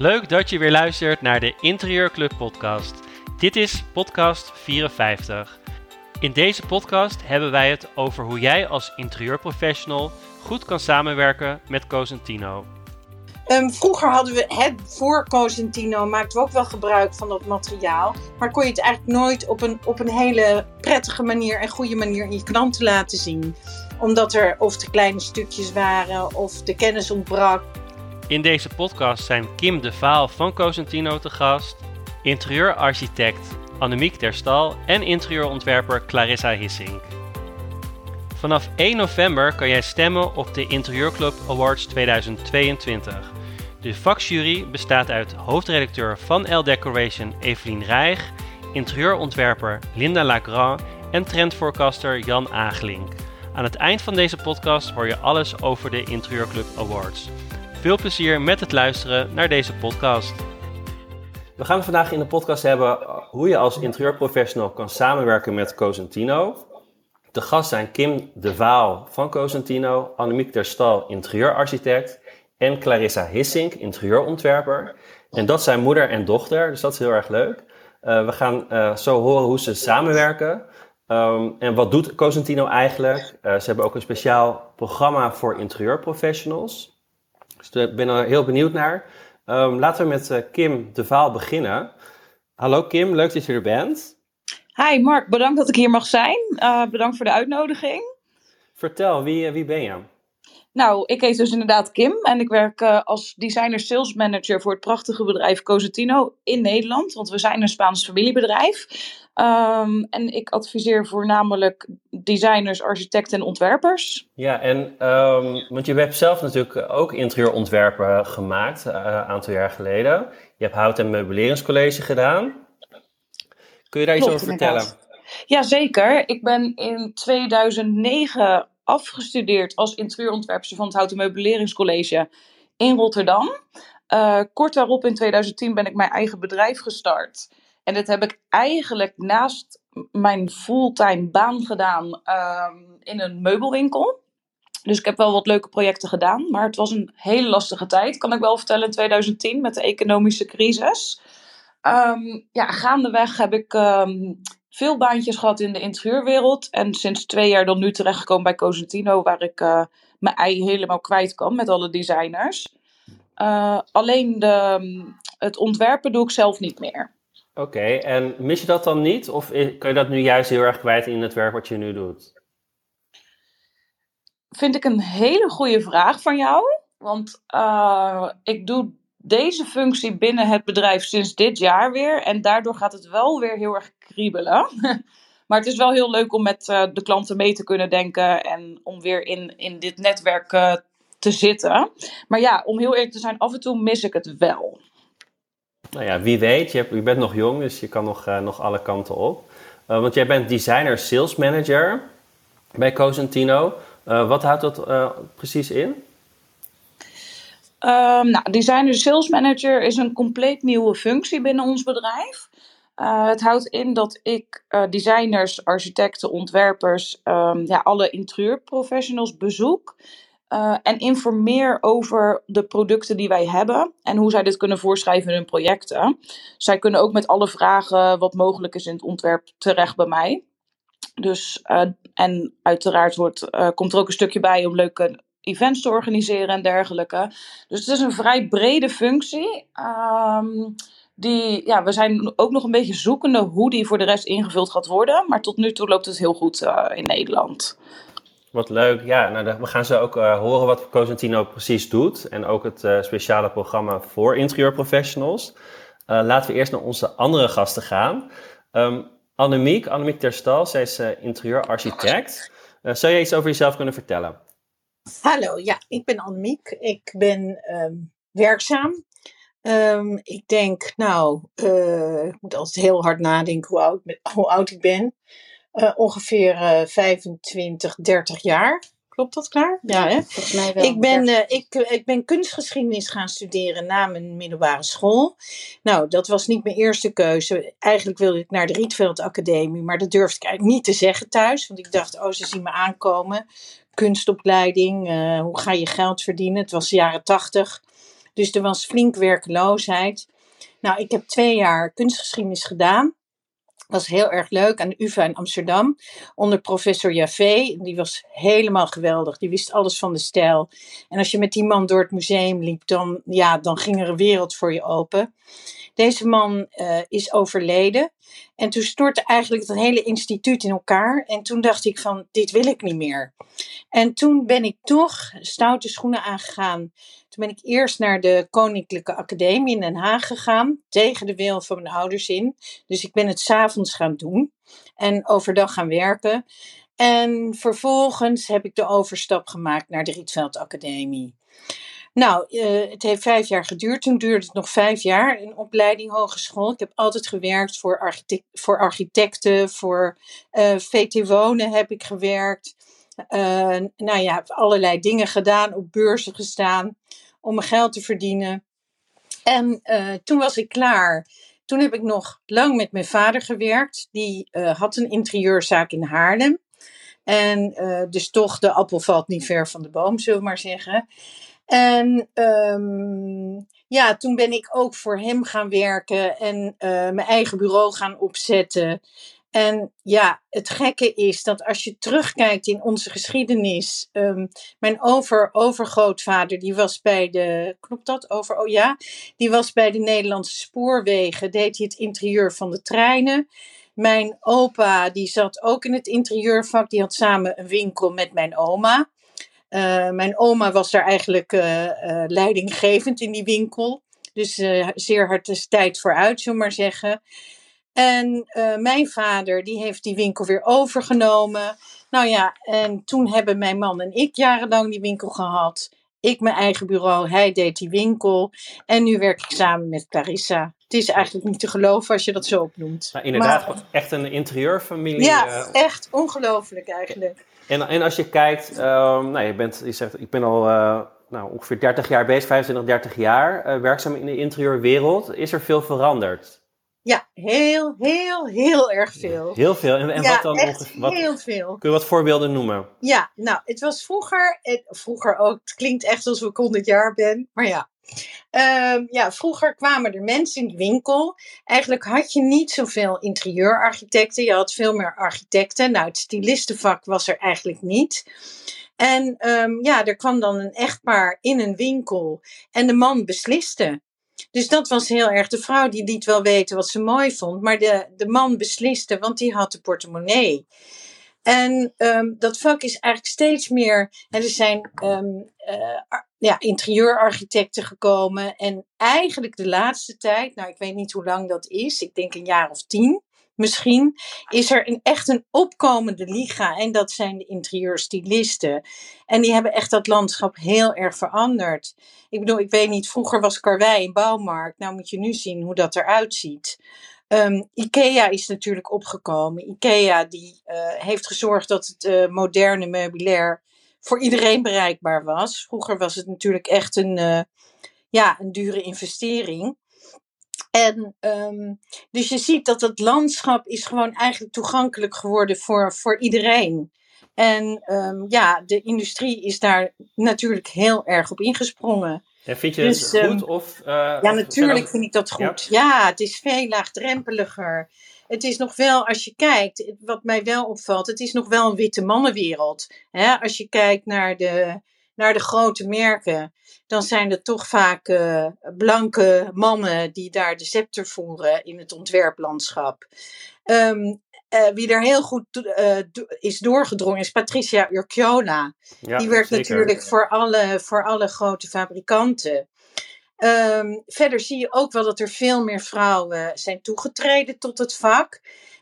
Leuk dat je weer luistert naar de Interieurclub podcast. Dit is podcast 54. In deze podcast hebben wij het over hoe jij als interieurprofessional goed kan samenwerken met Cosentino. Um, vroeger hadden we het voor Cosentino, maakten we ook wel gebruik van dat materiaal. Maar kon je het eigenlijk nooit op een, op een hele prettige manier en goede manier in je klanten laten zien. Omdat er of te kleine stukjes waren of de kennis ontbrak. In deze podcast zijn Kim de Vaal van Cosentino te gast, interieurarchitect Annemiek Terstal en interieurontwerper Clarissa Hissink. Vanaf 1 november kan jij stemmen op de Interieurclub Awards 2022. De vakjury bestaat uit hoofdredacteur van L Decoration Evelien Rijg, interieurontwerper Linda Lagrand en trendvoorkaster Jan Agelink. Aan het eind van deze podcast hoor je alles over de Interieurclub Awards. Veel plezier met het luisteren naar deze podcast. We gaan vandaag in de podcast hebben hoe je als interieurprofessional kan samenwerken met Cosentino. De gast zijn Kim de Vaal van Cosentino, Annemiek Terstal, interieurarchitect en Clarissa Hissink, interieurontwerper. En dat zijn moeder en dochter, dus dat is heel erg leuk. Uh, we gaan uh, zo horen hoe ze samenwerken. Um, en wat doet Cosentino eigenlijk? Ze hebben ook een speciaal programma voor interieurprofessionals. Dus daar ben ik heel benieuwd naar. Um, laten we met Kim de Vaal beginnen. Hallo Kim, leuk dat je er bent. Hi Mark, bedankt dat ik hier mag zijn. bedankt voor de uitnodiging. Vertel, wie, wie ben je? Nou, ik heet dus inderdaad Kim en ik werk uh, als designer sales manager voor het prachtige bedrijf Cosentino in Nederland, want we zijn een Spaans familiebedrijf. Um, en ik adviseer voornamelijk designers, architecten en ontwerpers. Ja, en um, want je hebt zelf natuurlijk ook interieurontwerpen gemaakt uh, een aantal jaar geleden. Je hebt hout- en meubeleringscollege gedaan. Kun je daar Klopt, iets over vertellen? Jazeker. Ik ben in 2009 afgestudeerd als interieurontwerper van het Houten Meubeleringscollege in Rotterdam. Uh, kort daarop in 2010 ben ik mijn eigen bedrijf gestart. En dat heb ik eigenlijk naast mijn fulltime baan gedaan uh, in een meubelwinkel. Dus ik heb wel wat leuke projecten gedaan, maar het was een hele lastige tijd, kan ik wel vertellen, in 2010 met de economische crisis. Um, ja, gaandeweg heb ik um, veel baantjes gehad in de interieurwereld. En sinds twee jaar dan nu terechtgekomen bij Cosentino, waar ik uh, mijn ei helemaal kwijt kan met alle designers. Uh, alleen de, het ontwerpen doe ik zelf niet meer. Oké, en mis je dat dan niet? Of kan je dat nu juist heel erg kwijt in het werk wat je nu doet? Vind ik een hele goede vraag van jou. Want uh, ik doe deze functie binnen het bedrijf sinds dit jaar weer. En daardoor gaat het wel weer heel erg kriebelen. maar het is wel heel leuk om met uh, de klanten mee te kunnen denken. En om weer in, in dit netwerk uh, te zitten. Maar ja, om heel eerlijk te zijn, af en toe mis ik het wel. Nou ja, wie weet. Je, bent nog jong, dus je kan nog, uh, nog alle kanten op. want jij bent designer sales manager bij Cosentino. wat houdt dat precies in? Um, nou, designer sales manager is een compleet nieuwe functie binnen ons bedrijf. Uh, het houdt in dat ik uh, designers, architecten, ontwerpers, um, ja, alle interieurprofessionals bezoek. Uh, en informeer over de producten die wij hebben en hoe zij dit kunnen voorschrijven in hun projecten. Zij kunnen ook met alle vragen wat mogelijk is in het ontwerp terecht bij mij. Dus, en uiteraard wordt, komt er ook een stukje bij om leuke events te organiseren en dergelijke. Dus het is een vrij brede functie. Um, die, ja, we zijn ook nog een beetje zoekende hoe die voor de rest ingevuld gaat worden. Maar tot nu toe loopt het heel goed uh, in Nederland. Wat leuk. Ja, nou, we gaan zo ook uh, horen wat Cosentino precies doet. En ook het uh, speciale programma voor interieurprofessionals. laten we eerst naar onze andere gasten gaan. Um, Annemiek, Annemiek Terstal, zij is interieurarchitect. zou je iets over jezelf kunnen vertellen? Hallo, ja, ik ben Annemiek. Ik ben um, werkzaam. Um, ik denk, nou, uh, ik moet altijd heel hard nadenken hoe oud, hoe oud ik ben. Uh, ongeveer uh, 25, 30 jaar. Klopt dat klaar? Ja, hè? Volgens mij wel. Ik ben, ik, ik ben kunstgeschiedenis gaan studeren na mijn middelbare school. Nou, dat was niet mijn eerste keuze. Eigenlijk wilde ik naar de Rietveld Academie, maar dat durfde ik eigenlijk niet te zeggen thuis. Want ik dacht, oh, ze zien me aankomen kunstopleiding. Uh, hoe ga je geld verdienen? Het was de jaren tachtig. Dus er was flink werkloosheid. Nou, ik heb twee jaar kunstgeschiedenis gedaan was heel erg leuk aan de UvA in Amsterdam. Onder professor Javé. Die was helemaal geweldig. Die wist alles van de stijl. En als je met die man door het museum liep, dan, ja, dan ging er een wereld voor je open. Deze man uh, is overleden. En toen stortte eigenlijk het hele instituut in elkaar. En toen dacht ik van, dit wil ik niet meer. En toen ben ik toch stoute schoenen aangegaan. Ben ik eerst naar de Koninklijke Academie in Den Haag gegaan. Tegen de wil van mijn ouders in. Dus ik ben het s'avonds gaan doen. En overdag gaan werken. En vervolgens heb ik de overstap gemaakt naar de Rietveld Academie. Nou, uh, het heeft vijf jaar geduurd. Toen duurde het nog vijf jaar in opleiding hogeschool. Ik heb altijd gewerkt voor, voor architecten, voor eh, VT Wonen heb ik gewerkt. Uh, nou ja, allerlei dingen gedaan, op beurzen gestaan om mijn geld te verdienen. En toen was ik klaar. Toen heb ik nog lang met mijn vader gewerkt. Die had een interieurzaak in Haarlem. En dus toch, de appel valt niet ver van de boom, zullen we maar zeggen. En um, ja, toen ben ik ook voor hem gaan werken en mijn eigen bureau gaan opzetten. En ja, het gekke is dat als je terugkijkt in onze geschiedenis, um, mijn over, overgrootvader, die was bij de, klopt dat? Over, oh ja, die was bij de Nederlandse spoorwegen, deed hij het interieur van de treinen. Mijn opa, die zat ook in het interieurvak, die had samen een winkel met mijn oma. Uh, mijn oma was daar eigenlijk uh, uh, leidinggevend in die winkel. Dus zeer hard tijd vooruit, zullen maar zeggen. En mijn vader, die heeft die winkel weer overgenomen. Nou ja, en toen hebben mijn man en ik jarenlang die winkel gehad. Ik mijn eigen bureau, hij deed die winkel. En nu werk ik samen met Clarissa. Het is eigenlijk niet te geloven als je dat zo opnoemt. Nou, inderdaad, maar, echt een interieurfamilie. Ja, echt ongelooflijk eigenlijk. En, en als je kijkt, um, nou, je, bent, je zegt, ik ben al uh, nou, ongeveer 30 jaar bezig, 25, 30 jaar werkzaam in de interieurwereld. Is er veel veranderd? Ja, heel, heel, heel erg veel. Heel veel. En, en ja, wat dan echt wat, heel veel. Kun je wat voorbeelden noemen? Ja, nou, het was vroeger, het, vroeger ook, het klinkt echt alsof ik 100 jaar ben, maar ja. Um, ja, vroeger kwamen er mensen in de winkel. Eigenlijk had je niet zoveel interieurarchitecten. Je had veel meer architecten. Nou, het stilistenvak was er eigenlijk niet. En um, ja, er kwam dan een echtpaar in een winkel en de man besliste. Dus dat was heel erg. De vrouw die liet wel weten wat ze mooi vond, maar de, de man besliste, want die had de portemonnee. En um, dat vak is eigenlijk steeds meer. Er zijn um, uh, ja, interieurarchitecten gekomen. En eigenlijk de laatste tijd, nou ik weet niet hoe lang dat is, ik denk een jaar of tien misschien, is er een, echt een opkomende liga. En dat zijn de interieurstylisten. En die hebben echt dat landschap heel erg veranderd. Ik bedoel, ik weet niet, vroeger was Karwei een bouwmarkt. Nou moet je nu zien hoe dat eruit ziet. Um, IKEA is natuurlijk opgekomen. IKEA die uh, heeft gezorgd dat het uh, moderne meubilair voor iedereen bereikbaar was. Vroeger was het natuurlijk echt een, uh, ja, een dure investering. En um, dus je ziet dat het landschap is gewoon eigenlijk toegankelijk geworden voor, voor iedereen. En um, ja, de industrie is daar natuurlijk heel erg op ingesprongen. En vind je dus, het goed? Of, uh, ja, natuurlijk vind ik dat goed. Ja. ja, het is veel laagdrempeliger het is nog wel, als je kijkt, wat mij wel opvalt, het is nog wel een witte mannenwereld. Hè? Als je kijkt naar de, naar de grote merken, dan zijn het toch vaak uh, blanke mannen die daar de scepter voeren in het ontwerplandschap. Um, uh, wie er heel goed uh, is doorgedrongen is Patricia Urquiola. Ja, die werkt zeker. natuurlijk voor alle, voor alle grote fabrikanten. Um, verder zie je ook wel dat er veel meer vrouwen zijn toegetreden tot het vak.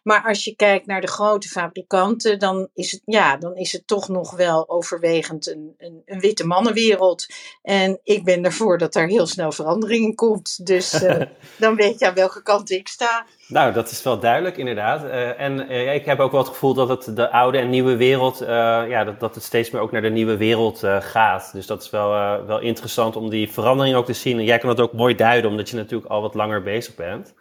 Maar als je kijkt naar de grote fabrikanten, dan is het, ja, dan is het toch nog wel overwegend een, een, een witte mannenwereld. En ik ben ervoor dat er heel snel verandering in komt. Dus uh, dan weet je aan welke kant ik sta. Nou, dat is wel duidelijk, inderdaad. Uh, en uh, ik heb ook wel het gevoel dat het de oude en nieuwe wereld, ja, dat, dat het steeds meer ook naar de nieuwe wereld gaat. Dus dat is wel, wel interessant om die verandering ook te zien. En jij kan het ook mooi duiden, omdat je natuurlijk al wat langer bezig bent.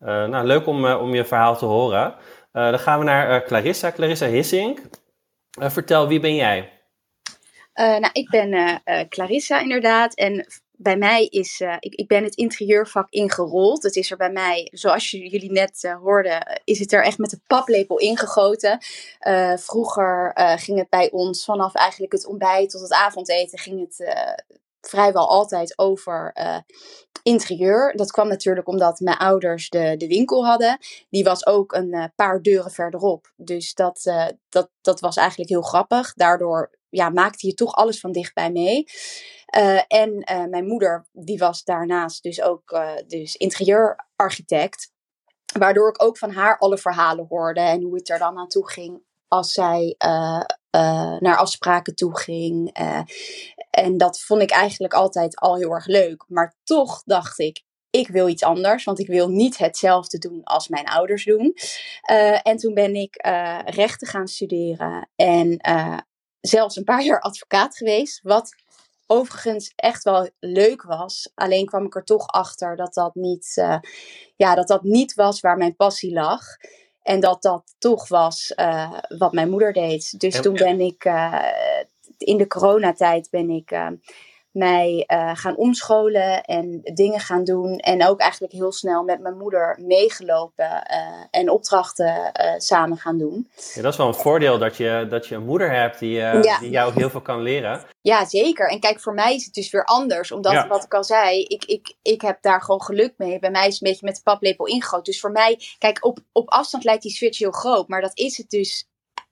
Uh, nou, leuk om, uh, om je verhaal te horen. Uh, dan gaan we naar Clarissa, Clarissa Hissink. vertel, wie ben jij? nou, ik ben Clarissa inderdaad. En bij mij is, ik, ik ben het interieurvak ingerold. Het is er bij mij, zoals jullie net hoorden, is het er echt met de paplepel ingegoten. Vroeger ging het bij ons vanaf eigenlijk het ontbijt tot het avondeten, ging het vrijwel altijd over interieur. Dat kwam natuurlijk omdat mijn ouders de, de winkel hadden. Die was ook een paar deuren verderop. Dus dat, dat, dat was eigenlijk heel grappig. Daardoor ja, maakte je toch alles van dichtbij mee. En mijn moeder, die was daarnaast dus ook dus interieurarchitect. Waardoor ik ook van haar alle verhalen hoorde en hoe het er dan aan toe ging als zij naar afspraken toe ging. en dat vond ik eigenlijk altijd al heel erg leuk. Maar toch dacht ik, ik wil iets anders, want ik wil niet hetzelfde doen als mijn ouders doen. en toen ben ik rechten gaan studeren en zelfs een paar jaar advocaat geweest. Wat overigens echt wel leuk was. Alleen kwam ik er toch achter dat dat niet, ja, dat dat niet was waar mijn passie lag. En dat dat toch was uh, wat mijn moeder deed. Dus toen ben ik uh, in de coronatijd ben ik mij uh, gaan omscholen en dingen gaan doen. En ook eigenlijk heel snel met mijn moeder meegelopen uh, en opdrachten uh, samen gaan doen. Ja, dat is wel een voordeel dat je, dat je een moeder hebt die, ja. die jou heel veel kan leren. Ja, zeker. En kijk, voor mij is het dus weer anders. Omdat, ja. wat ik al zei, ik, ik, ik heb daar gewoon geluk mee. Bij mij is het een beetje met de paplepel ingegoten. Dus voor mij, kijk, op, op afstand lijkt die switch heel groot. Maar dat is het dus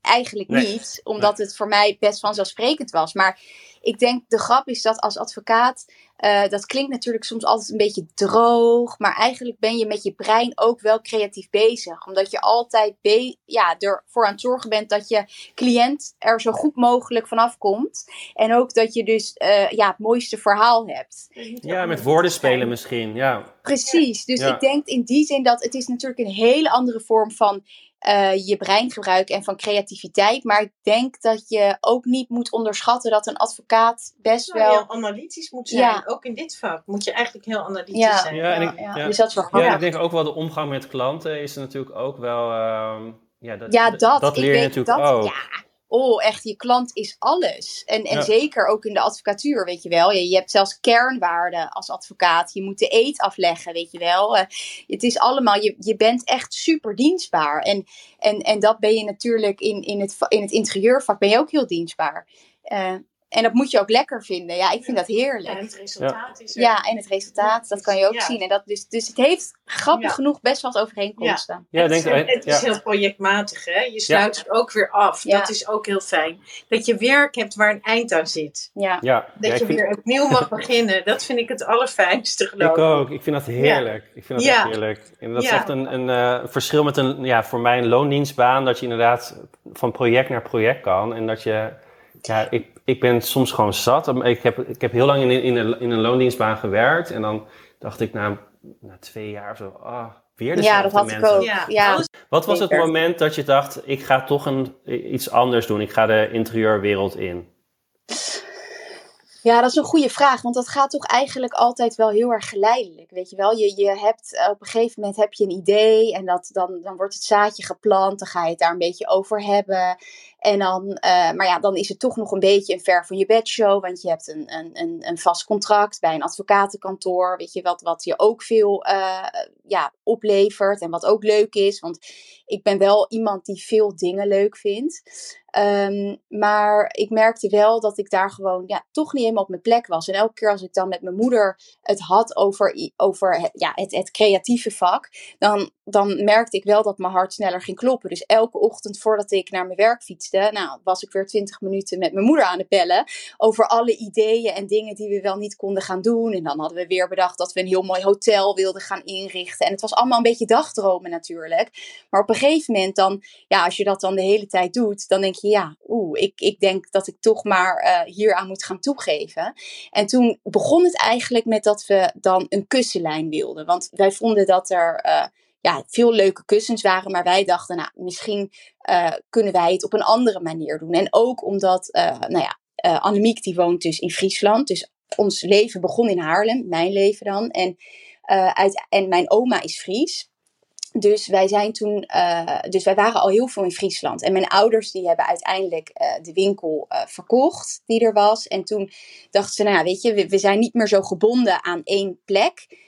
eigenlijk nee. niet. Omdat nee. het voor mij best vanzelfsprekend was. Maar ik denk, de grap is dat als advocaat, uh, dat klinkt natuurlijk soms altijd een beetje droog, maar eigenlijk ben je met je brein ook wel creatief bezig. Omdat je altijd ja, ervoor aan het zorgen bent dat je cliënt er zo goed mogelijk vanaf komt. En ook dat je dus uh, ja, het mooiste verhaal hebt. Ja, met woorden spelen misschien, ja. Precies, dus ja. ik denk in die zin dat het is natuurlijk een hele andere vorm van uh, je brein gebruiken en van creativiteit. Maar ik denk dat je ook niet moet onderschatten dat een advocaat best nou, wel. Heel analytisch moet zijn. Ja. Ook in dit vak moet je eigenlijk heel analytisch ja. zijn. Ja, en ik, ja. Dus dat is wel ja, ik denk ook wel de omgang met klanten is natuurlijk ook wel. Uh, ja, dat, ja, dat, dat leer je natuurlijk dat, ook. Oh, echt, je klant is alles. En, en ja. zeker ook in de advocatuur, weet je wel. Je, je hebt zelfs kernwaarden als advocaat. Je moet de eet afleggen, weet je wel. Uh, het is allemaal, je, je bent echt super dienstbaar. En, en, en dat ben je natuurlijk in, in, het, in het interieurvak ben je ook heel dienstbaar. Uh, en dat moet je ook lekker vinden. Ja, ik vind dat heerlijk. En het resultaat is er. Ja, en het resultaat, dat kan je ook ja. zien. En dat, dus, dus het heeft grappig genoeg best wel wat overeenkomsten. Ja, het, denk, is, het is heel projectmatig, hè? Je sluit het ook weer af. Dat is ook heel fijn. Dat je werk hebt waar een eind aan zit. Ja. ja. Dat je weer opnieuw mag beginnen. Dat vind ik het allerfijnste, geloof ik. Ik ook. Ik vind dat heerlijk. Ik vind dat echt heerlijk. En dat is echt een, een uh, verschil met een, ja, voor mij een loondienstbaan. Dat je inderdaad van project naar project kan. En dat je, ja, ik ik ben soms gewoon zat. Ik heb, ik heb heel lang in, in, een, in een loondienstbaan gewerkt. En dan dacht ik na, na twee jaar of zo, ah, weer dezelfde Ja, dat had mensen. ik ook. Ja. ja. Wat was het moment dat je dacht, ik ga toch een, iets anders doen. Ik ga de interieurwereld in? Ja, dat is een goede vraag, want dat gaat toch eigenlijk altijd wel heel erg geleidelijk, weet je wel. Je, je hebt, op een gegeven moment heb je een idee en dat, dan, dan wordt het zaadje geplant, dan ga je het daar een beetje over hebben. En dan, uh, maar ja, dan is het toch nog een beetje een ver van je bedshow, want je hebt een, een, een, een vast contract bij een advocatenkantoor, weet je, wat, wat je ook veel uh, ja, oplevert en wat ook leuk is, want ik ben wel iemand die veel dingen leuk vindt. Um, maar ik merkte wel dat ik daar gewoon ja, toch niet helemaal op mijn plek was. En elke keer als ik dan met mijn moeder het had over, over ja, het, het creatieve vak, dan, dan merkte ik wel dat mijn hart sneller ging kloppen. Dus elke ochtend voordat ik naar mijn werk fietste, nou, was ik weer twintig minuten met mijn moeder aan het bellen over alle ideeën en dingen die we wel niet konden gaan doen. En dan hadden we weer bedacht dat we een heel mooi hotel wilden gaan inrichten. En het was allemaal een beetje dagdromen natuurlijk. Maar op een gegeven moment dan, ja, als je dat dan de hele tijd doet, dan denk je, ja, oeh, ik, ik denk dat ik toch maar uh, hier aan moet gaan toegeven. En toen begon het eigenlijk met dat we dan een kussenlijn wilden. Want wij vonden dat er uh, ja, veel leuke kussens waren, maar wij dachten, nou, misschien uh, kunnen wij het op een andere manier doen. En ook omdat, nou ja, Annemiek die woont dus in Friesland, dus ons leven begon in Haarlem, mijn leven dan. En, uit, en mijn oma is Fries. Dus wij zijn toen, uh, dus wij waren al heel veel in Friesland. En mijn ouders die hebben uiteindelijk uh, de winkel uh, verkocht die er was. En toen dachten ze, nou ja, weet je, we, we zijn niet meer zo gebonden aan één plek.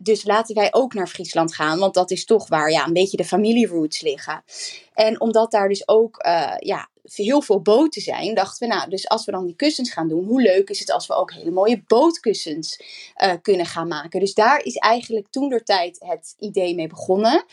dus laten wij ook naar Friesland gaan, want dat is toch waar ja, een beetje de familieroots liggen. En omdat daar dus ook ja, heel veel boten zijn, dachten we, nou, dus als we dan die kussens gaan doen, hoe leuk is het als we ook hele mooie bootkussens uh, kunnen gaan maken. Dus daar is eigenlijk toen der tijd het idee mee begonnen.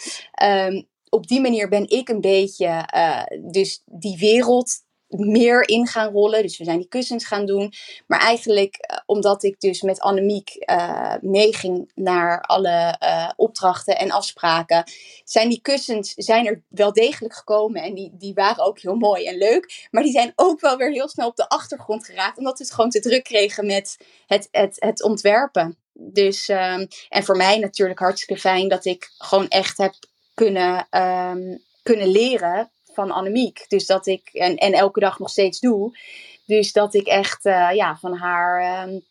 Um, op die manier ben ik een beetje uh, dus die wereld meer in gaan rollen. Dus we zijn die kussens gaan doen. Maar eigenlijk uh, omdat ik dus met Annemiek uh, meeging naar alle uh, opdrachten en afspraken, zijn die kussens zijn er wel degelijk gekomen. En die, die waren ook heel mooi en leuk. Maar die zijn ook wel weer heel snel op de achtergrond geraakt. Omdat we het gewoon te druk kregen met het, het, het ontwerpen. Dus, um, en voor mij natuurlijk hartstikke fijn dat ik gewoon echt heb kunnen, um, kunnen leren van Annemiek. Dus dat ik, en, en elke dag nog steeds doe. Dus dat ik echt uh, ja, van haar, um,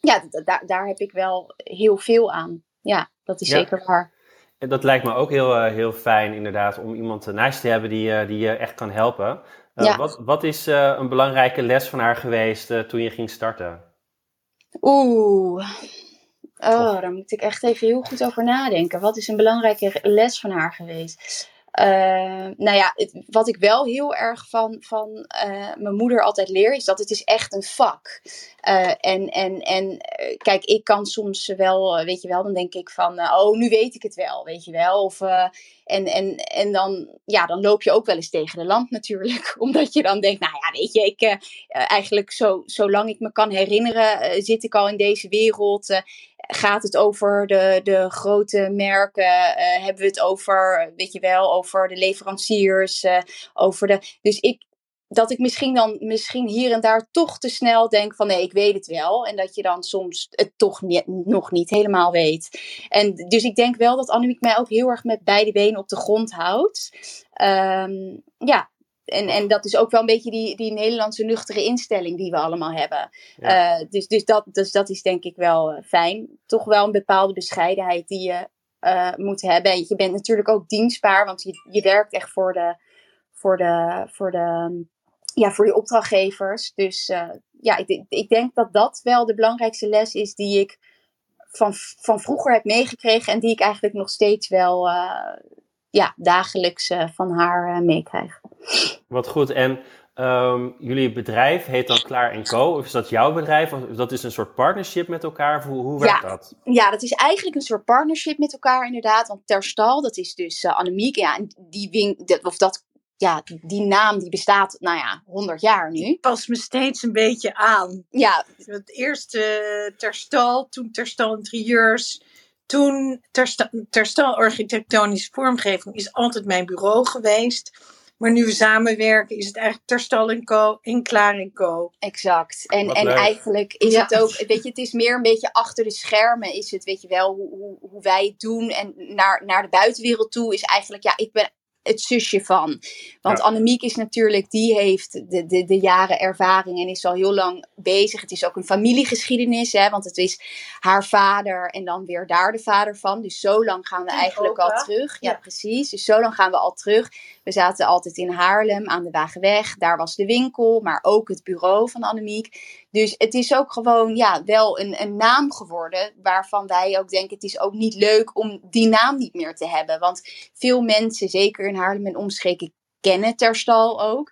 ja, daar, heb ik wel heel veel aan. Ja, dat is ja. zeker waar. En dat lijkt me ook heel, uh, heel fijn inderdaad, om iemand naast te hebben die, uh, die je echt kan helpen. Ja. Wat, wat is een belangrijke les van haar geweest toen je ging starten? Oeh, oh, daar moet ik echt even heel goed over nadenken. Wat is een belangrijke les van haar geweest? Uh, nou ja, het, wat ik wel heel erg van, van uh, mijn moeder altijd leer, is dat het is echt een vak. Uh, en en, en kijk, ik kan soms wel, weet je wel, dan denk ik van, oh, nu weet ik het wel, weet je wel. Of, en, en, en dan, ja, dan loop je ook wel eens tegen de lamp natuurlijk. Omdat je dan denkt, nou ja, weet je, ik, eigenlijk zo, zolang ik me kan herinneren, zit ik al in deze wereld gaat het over de, de grote merken? Hebben we het over, weet je wel, over de leveranciers? Over de, dus ik, dat ik misschien dan misschien hier en daar toch te snel denk van nee, ik weet het wel. En dat je dan soms het toch niet, nog niet helemaal weet. En dus ik denk wel dat Annemiek mij ook heel erg met beide benen op de grond houdt. Um, ja, en, en dat is ook wel een beetje die, die Nederlandse nuchtere instelling die we allemaal hebben. Ja. Uh, dus, dus, dat, dus dat is denk ik wel uh, fijn. Toch wel een bepaalde bescheidenheid die je uh, moet hebben. En je bent natuurlijk ook dienstbaar, want je, je werkt echt voor de, voor de, voor de, ja, voor je opdrachtgevers. Dus ja, ik, ik denk dat dat wel de belangrijkste les is die ik van, van vroeger heb meegekregen. En die ik eigenlijk nog steeds wel ja, dagelijks van haar meekrijg. Wat goed. En um, jullie bedrijf heet dan Klaar Co. Of is dat jouw bedrijf? Of dat is een soort partnership met elkaar? Hoe, hoe werkt ja, dat? Ja, dat is eigenlijk een soort partnership met elkaar inderdaad. Want Terstal, dat is dus Annemiek. Ja, en die wing, dat, of dat ja, die naam die bestaat, nou ja, 100 jaar nu. Pas me steeds een beetje aan. Ja. Het eerste Terstal, toen Terstal Interieurs, toen Terstal, Terstal Architectonische Vormgeving is altijd mijn bureau geweest. Maar nu we samenwerken, is het eigenlijk Terstal en Co. en Klaar en Co. Exact. En, en eigenlijk is ja. het ook, weet je, het is meer een beetje achter de schermen, is het, weet je wel, hoe, hoe, hoe wij het doen. En naar, naar de buitenwereld toe is eigenlijk, ja, ik ben het zusje van. Want ja. Annemiek is natuurlijk, die heeft de, de, de jaren ervaring en is al heel lang bezig. Het is ook een familiegeschiedenis, hè, want het is haar vader en dan weer daar de vader van. Dus zo lang gaan we eigenlijk al terug. Ja, ja, precies. Dus zo lang gaan we al terug. We zaten altijd in Haarlem aan de Wagenweg. Daar was de winkel, maar ook het bureau van Annemiek. Dus het is ook gewoon ja, wel een, een naam geworden waarvan wij ook denken: het is ook niet leuk om die naam niet meer te hebben. Want veel mensen, zeker in Haarlem en omstreken, kennen Terstal ook.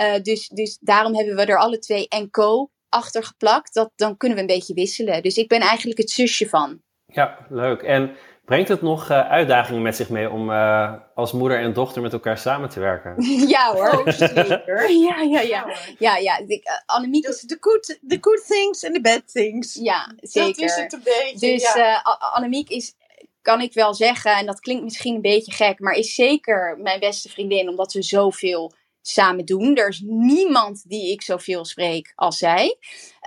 Uh, dus, dus daarom hebben we er alle twee en co achter geplakt. Dat, dan kunnen we een beetje wisselen. Dus ik ben eigenlijk het zusje van. Ja, leuk. En Brengt het nog uh, uitdagingen met zich mee om uh, als moeder en dochter met elkaar samen te werken? ja hoor, oh, zeker. ja, ja, ja. ja, ja. De, uh, Annemiek is... The good, the good things and the bad things. Ja, zeker. Dat is het een beetje, Dus ja. Annemiek is, kan ik wel zeggen, en dat klinkt misschien een beetje gek, maar is zeker mijn beste vriendin, omdat we zoveel samen doen. Er is niemand die ik zoveel spreek als zij.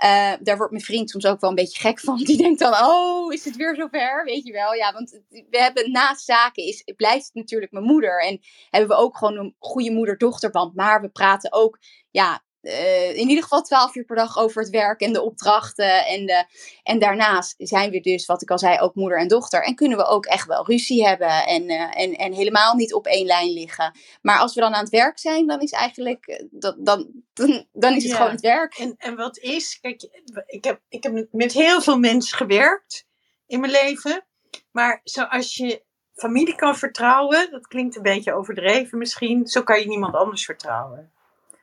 Uh, daar wordt mijn vriend soms ook wel een beetje gek van. Die denkt dan, oh, is het weer zover? Weet je wel. Ja, want we hebben naast zaken, is, blijft natuurlijk mijn moeder. En hebben we ook gewoon een goede moeder-dochterband. Maar we praten ook ja, eh, in ieder geval 12 uur per dag over het werk en de opdrachten. En, de, en daarnaast zijn we dus, wat ik al zei, ook moeder en dochter. En kunnen we ook echt wel ruzie hebben en, uh, en, en helemaal niet op één lijn liggen. Maar als we dan aan het werk zijn, dan is eigenlijk, eh, dat, dan, dan, dan is het Ja. gewoon het werk. En, en wat is, kijk, ik heb, ik heb met heel veel mensen gewerkt in mijn leven. Maar zoals je familie kan vertrouwen, dat klinkt een beetje overdreven misschien, zo kan je niemand anders vertrouwen.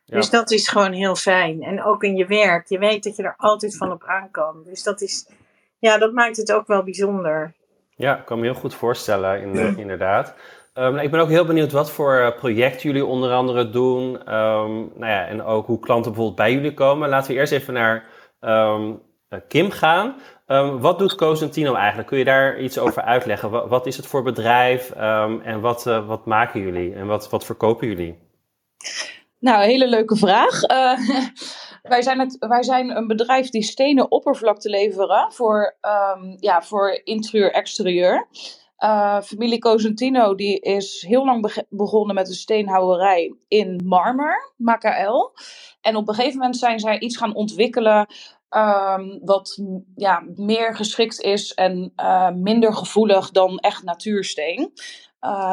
Ja. Dus dat is gewoon heel fijn. En ook in je werk, je weet dat je er altijd van op aan kan. Dus dat is, ja, dat maakt het ook wel bijzonder. Ja, ik kan me heel goed voorstellen, in- inderdaad. Ehm, ik ben ook heel benieuwd wat voor eh, projecten jullie onder andere doen. Ehm, nou ja, en ook hoe klanten bijvoorbeeld bij jullie komen. Laten we eerst even naar ehm, eh, Kim gaan. Ehm, wat doet Cosentino eigenlijk? Kun je daar iets over uitleggen? Wat, wat is het voor bedrijf Ehm, en wat, eh, wat maken jullie en wat, wat verkopen jullie? Nou, een hele leuke vraag. Eh, wij, zijn het, wij zijn een bedrijf die stenen oppervlakte leveren voor, ehm, ja, voor interieur-exterieur. Eh, familie Cosentino die is heel lang begonnen met een steenhouwerij in marmer, Macael. En op een gegeven moment zijn zij iets gaan ontwikkelen ehm, wat ja, meer geschikt is en eh, minder gevoelig dan echt natuursteen.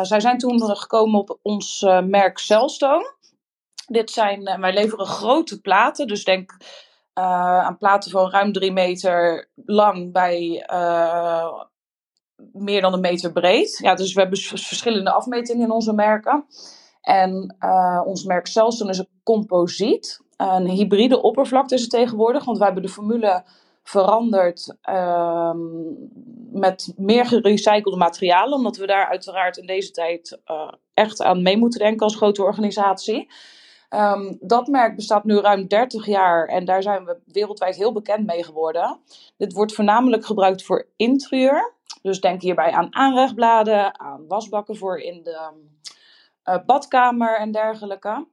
Zij zijn toen gekomen op ons merk Cellstone. Dit zijn, eh, wij leveren grote platen, dus denk eh, aan platen van ruim drie meter lang bij eh, meer dan een meter breed. Ja, dus we hebben verschillende afmetingen in onze merken. En ons merk Celson is een composiet. Een hybride oppervlakte is het tegenwoordig, want wij hebben de formule veranderd ehm, met meer gerecyclede materialen, omdat we daar uiteraard in deze tijd echt aan mee moeten denken als grote organisatie. Ehm, dat merk bestaat nu ruim 30 jaar en daar zijn we wereldwijd heel bekend mee geworden. Dit wordt voornamelijk gebruikt voor interieur. Dus denk hierbij aan aanrechtbladen, aan wasbakken voor in de eh, badkamer en dergelijke.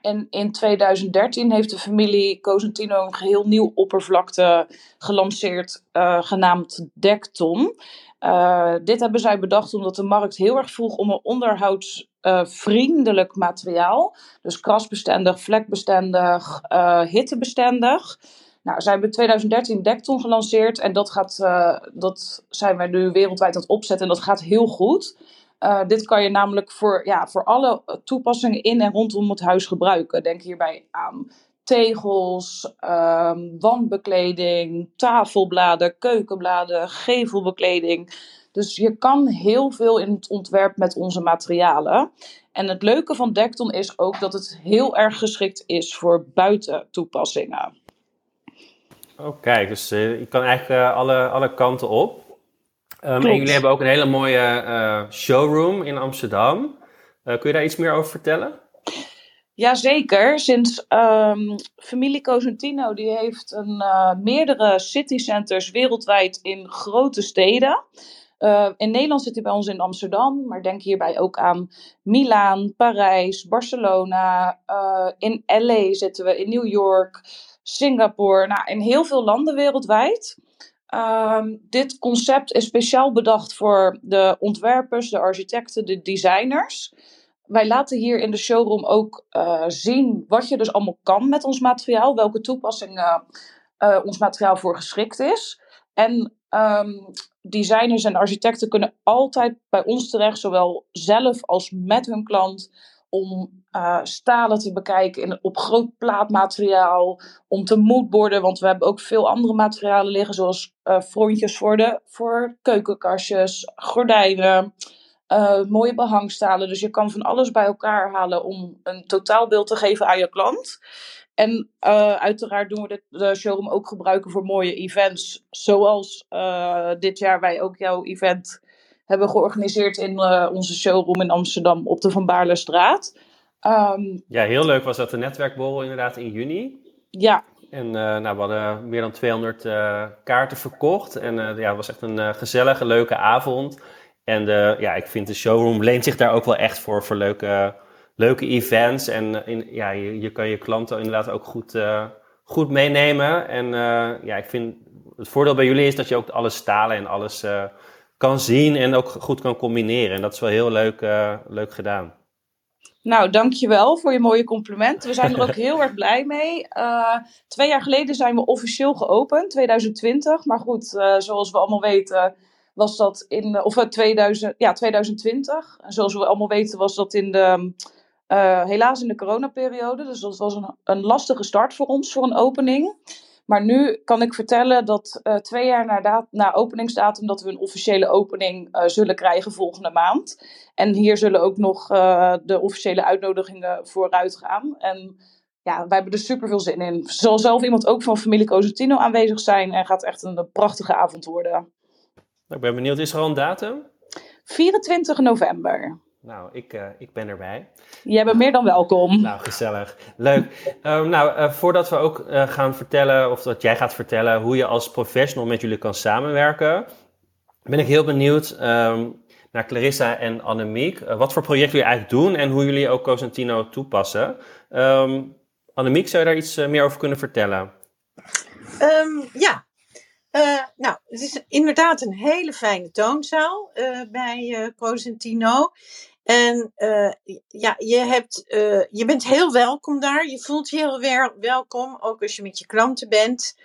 En in 2013 heeft de familie Cosentino een geheel nieuw oppervlakte gelanceerd, eh, genaamd Dekton. Eh, dit hebben zij bedacht omdat de markt heel erg vroeg om een onderhoudsvriendelijk materiaal. Dus krasbestendig, vlekbestendig, eh, hittebestendig. Nou, zij hebben in 2013 Dekton gelanceerd en dat, gaat, eh, dat zijn wij nu wereldwijd aan het opzetten en dat gaat heel goed. Dit kan je namelijk voor, ja, voor alle toepassingen in en rondom het huis gebruiken. Denk hierbij aan tegels, um, wandbekleding, tafelbladen, keukenbladen, gevelbekleding. Dus je kan heel veel in het ontwerp met onze materialen. En het leuke van Dekton is ook dat het heel erg geschikt is voor buitentoepassingen. Oh, kijk, dus uh, je kan eigenlijk uh, alle, alle kanten op. Um, en jullie hebben ook een hele mooie uh, showroom in Amsterdam. Kun je daar iets meer over vertellen? Jazeker. Sinds um, familie Cosentino die heeft een, meerdere citycenters wereldwijd in grote steden. Uh, in Nederland zit hij bij ons in Amsterdam, maar denk hierbij ook aan Milaan, Parijs, Barcelona. Uh, in LA zitten we, in New York, Singapore. Nou, in heel veel landen wereldwijd. Um, dit concept is speciaal bedacht voor de ontwerpers, de architecten, de designers. Wij laten hier in de showroom ook uh, zien wat je dus allemaal kan met ons materiaal, welke toepassingen ons materiaal voor geschikt is. En um, designers en architecten kunnen altijd bij ons terecht, zowel zelf als met hun klant, om uh, stalen te bekijken in, op groot plaatmateriaal, om te moodboarden, want we hebben ook veel andere materialen liggen, zoals uh, frontjes voor, voor keukenkastjes, gordijnen, uh, mooie behangstalen. Dus je kan van alles bij elkaar halen om een totaalbeeld te geven aan je klant. En uh, uiteraard doen we dit, de showroom ook gebruiken voor mooie events. Zoals uh, dit jaar wij ook jouw event hebben georganiseerd in uh, onze showroom in Amsterdam op de Van Baarlestraat. Um, ja, heel leuk was dat de netwerkborrel inderdaad in juni. Ja. En nou, we hadden meer dan 200 kaarten verkocht. En ja, het was echt een gezellige, leuke avond. En ja, ik vind de showroom leent zich daar ook wel echt voor, voor leuke, leuke events. En in, ja, je, je kan je klanten inderdaad ook goed, uh, goed meenemen. En uh, ja, ik vind het voordeel bij jullie is dat je ook alle stalen en alles kan zien en ook goed kan combineren. En dat is wel heel leuk, leuk gedaan. Nou, dankjewel voor je mooie compliment. We zijn er ook heel erg blij mee. Uh, twee jaar geleden zijn we officieel geopend, 2020. Maar goed, uh, zoals we allemaal weten, was dat in, of 2000, ja, 2020. En zoals we allemaal weten, was dat in de, uh, helaas in de coronaperiode. Dus dat was een, een lastige start voor ons, voor een opening. Maar nu kan ik vertellen dat uh, twee jaar na, na, openingsdatum dat we een officiële opening uh, zullen krijgen volgende maand. En hier zullen ook nog de officiële uitnodigingen vooruit gaan. En ja, wij hebben er super veel zin in. Zal zelf iemand ook van familie Cosentino aanwezig zijn en gaat echt een prachtige avond worden. Ik ben benieuwd, is er al een datum? 24 november. Nou, ik, uh, ik ben erbij. Jij bent meer dan welkom. Nou, gezellig. Leuk. um, nou, uh, voordat we ook uh, gaan vertellen, of dat jij gaat vertellen hoe je als professional met jullie kan samenwerken, ben ik heel benieuwd um, naar Clarissa en Annemiek. wat voor projecten jullie eigenlijk doen en hoe jullie ook Cosentino toepassen. Um, Annemiek, zou je daar iets meer over kunnen vertellen? ja, uh, nou, het is inderdaad een hele fijne toonzaal uh, bij uh, Cosentino. En ja, je, hebt, je bent heel welkom daar. Je voelt je heel welkom, ook als je met je klanten bent.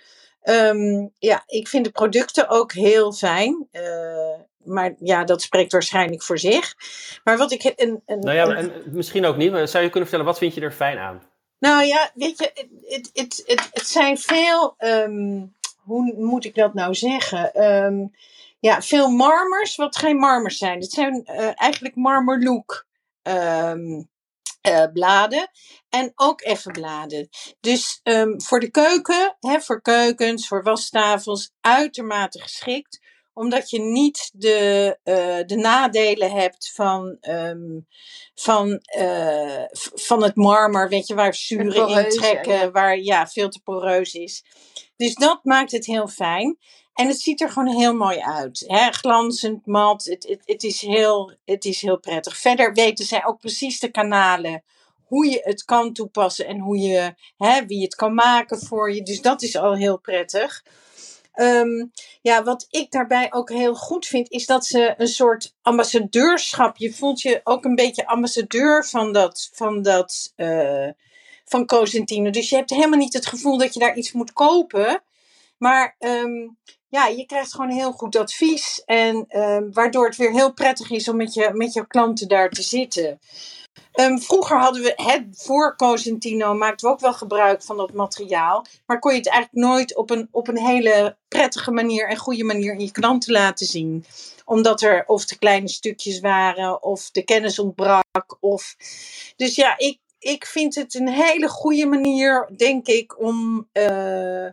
Um, ja, ik vind de producten ook heel fijn. maar ja, dat spreekt waarschijnlijk voor zich. Maar wat ik. Een, een, nou ja, en misschien ook niet. Maar zou je kunnen vertellen, wat vind je er fijn aan? Nou ja, weet je, het, het, het, het zijn veel. Um, hoe moet ik dat nou zeggen? Um, ja, veel marmers, wat geen marmers zijn. Het zijn uh, eigenlijk marmerlook um, uh, bladen. En ook even bladen. Dus um, voor de keuken, hè, voor keukens, voor wastafels, uitermate geschikt omdat je niet de, uh, de nadelen hebt van, um, van, uh, van het marmer, weet je, waar zuren in trekken, ja. waar ja, veel te poreus is. Dus dat maakt het heel fijn. En het ziet er gewoon heel mooi uit. Hè? Glanzend, mat. Het, het, het, is heel, het is heel prettig. Verder weten zij ook precies de kanalen. Hoe je het kan toepassen en hoe je, hè, wie het kan maken voor je. Dus dat is al heel prettig. Um, ja, wat ik daarbij ook heel goed vind, is dat ze een soort ambassadeurschap. Je voelt je ook een beetje ambassadeur van dat, van dat, uh, van Cosentino. Dus je hebt helemaal niet het gevoel dat je daar iets moet kopen. Maar um, ja, je krijgt gewoon heel goed advies. En um, waardoor het weer heel prettig is om met je, met je klanten daar te zitten. Um, vroeger hadden we het voor Cosentino, maakten we ook wel gebruik van dat materiaal. Maar kon je het eigenlijk nooit op een, op een hele prettige manier en goede manier in je klanten laten zien. Omdat er of te kleine stukjes waren, of de kennis ontbrak. Of... Dus ja, ik, ik vind het een hele goede manier, denk ik, om uh,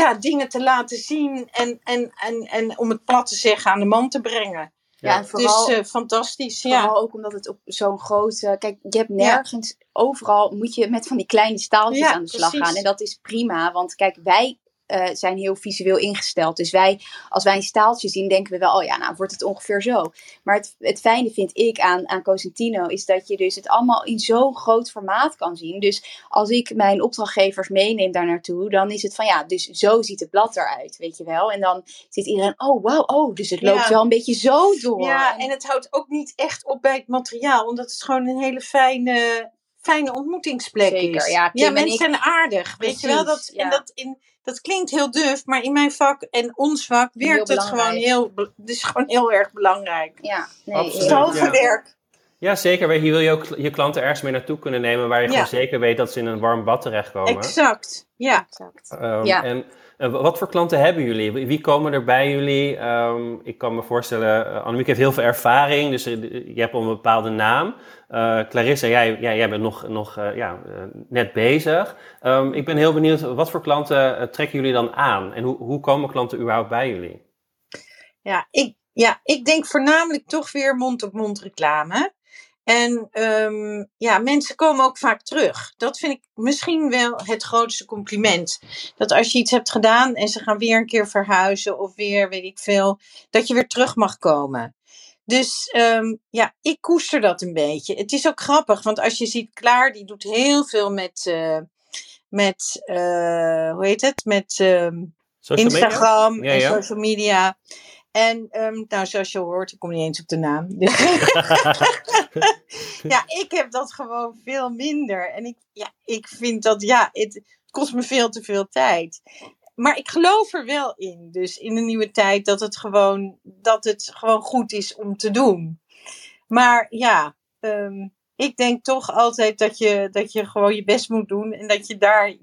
ja, dingen te laten zien en, en, en, en om het plat te zeggen aan de man te brengen. Ja, en vooral, dus uh, fantastisch. Vooral ja. ook omdat het op zo'n grote. Kijk, je hebt nergens. Ja. Overal moet je met van die kleine staaltjes ja, aan de slag precies. gaan. En dat is prima. Want kijk, wij uh, zijn heel visueel ingesteld. Dus wij, als wij een staaltje zien, denken we wel, oh ja, nou wordt het ongeveer zo. Maar het, het fijne vind ik aan, aan Cosentino is dat je dus het allemaal in zo'n groot formaat kan zien. Dus als ik mijn opdrachtgevers meeneem daar naartoe, dan is het van ja, dus zo ziet het blad eruit, weet je wel. En dan zit iedereen, oh wauw, oh, dus het loopt ja. wel een beetje zo door. Ja, en het houdt ook niet echt op bij het materiaal, omdat het gewoon een hele fijne fijne ontmoetingsplek Zeker, is. Ja, ja mensen ik... zijn aardig. Precies, weet je wel? Dat, ja. En dat, in, dat klinkt heel duf, maar in mijn vak en ons vak werkt het gewoon heel, het is gewoon heel erg belangrijk. Ja, nee, Absoluut, ja. werk. Ja, zeker. Hier wil je ook je klanten ergens mee naartoe kunnen nemen waar je ja. gewoon zeker weet dat ze in een warm bad terechtkomen. Exact, ja. Exact. Um, ja. En uh, wat voor klanten hebben jullie? Wie komen er bij jullie? Um, ik kan me voorstellen, uh, Annemiek heeft heel veel ervaring, dus uh, je hebt een bepaalde naam. Clarissa, jij, jij, jij bent nog, nog ja, net bezig. Um, ik ben heel benieuwd, wat voor klanten trekken jullie dan aan? En hoe, hoe komen klanten überhaupt bij jullie? Ja, ik, ja, ik denk voornamelijk toch weer mond-op-mond reclame. En um, ja, mensen komen ook vaak terug. Dat vind ik misschien wel het grootste compliment. Dat als je iets hebt gedaan en ze gaan weer een keer verhuizen of weer weet ik veel, dat je weer terug mag komen. Dus um, ja, ik koester dat een beetje. Het is ook grappig, want als je ziet, Klaar, die doet heel veel met, uh, met uh, hoe heet het? Met uh, Instagram? Ja, en social media. En ehm, nou, zoals je hoort, ik kom niet eens op de naam. Dus ja, ik heb dat gewoon veel minder. En ik, ja, ik vind dat, ja, het kost me veel te veel tijd. Maar ik geloof er wel in, dus in de nieuwe tijd, dat het gewoon, dat het gewoon goed is om te doen. Maar ja, ehm, ik denk toch altijd dat je, dat je gewoon je best moet doen en dat je daar